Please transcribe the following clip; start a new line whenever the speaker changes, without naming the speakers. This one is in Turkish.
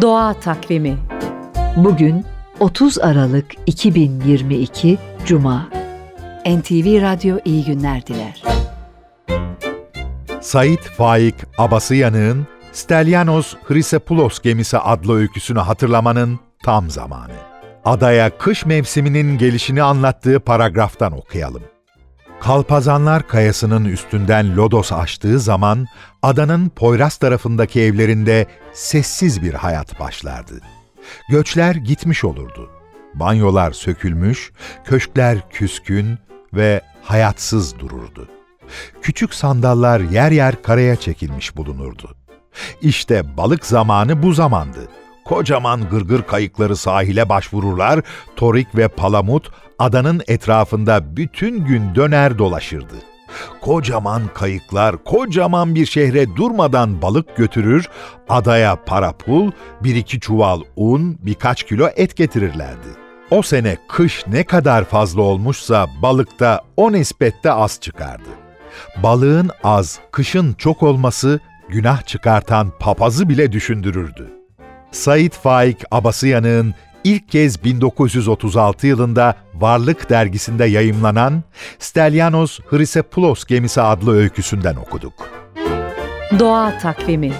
Doğa Takvimi
Bugün 30 Aralık 2022 Cuma NTV Radyo iyi günler diler.
Sait Faik Abasıyanık'ın Stelyanos Hrisepoulos gemisi adlı öyküsünü hatırlamanın tam zamanı. Adaya kış mevsiminin gelişini anlattığı paragraftan okuyalım. Kalpazanlar Kayası'nın üstünden lodos açtığı zaman adanın Poyraz tarafındaki evlerinde sessiz bir hayat başlardı. Göçler gitmiş olurdu. Banyolar sökülmüş, köşkler küskün ve hayatsız dururdu. Küçük sandallar yer yer karaya çekilmiş bulunurdu. İşte balık zamanı bu zamandı. Kocaman gırgır kayıkları sahile başvururlar, torik ve palamut adanın etrafında bütün gün döner dolaşırdı. Kocaman kayıklar kocaman bir şehre durmadan balık götürür, adaya para pul, bir iki çuval un, birkaç kilo et getirirlerdi. O sene kış ne kadar fazla olmuşsa balıkta o nispette az çıkardı. Balığın az, kışın çok olması günah çıkartan papazı bile düşündürürdü. Said Faik Abasıyanık'ın ilk kez 1936 yılında Varlık dergisinde yayımlanan Stelyanos Hrisepoulos gemisi adlı öyküsünden okuduk.
Doğa Takvimi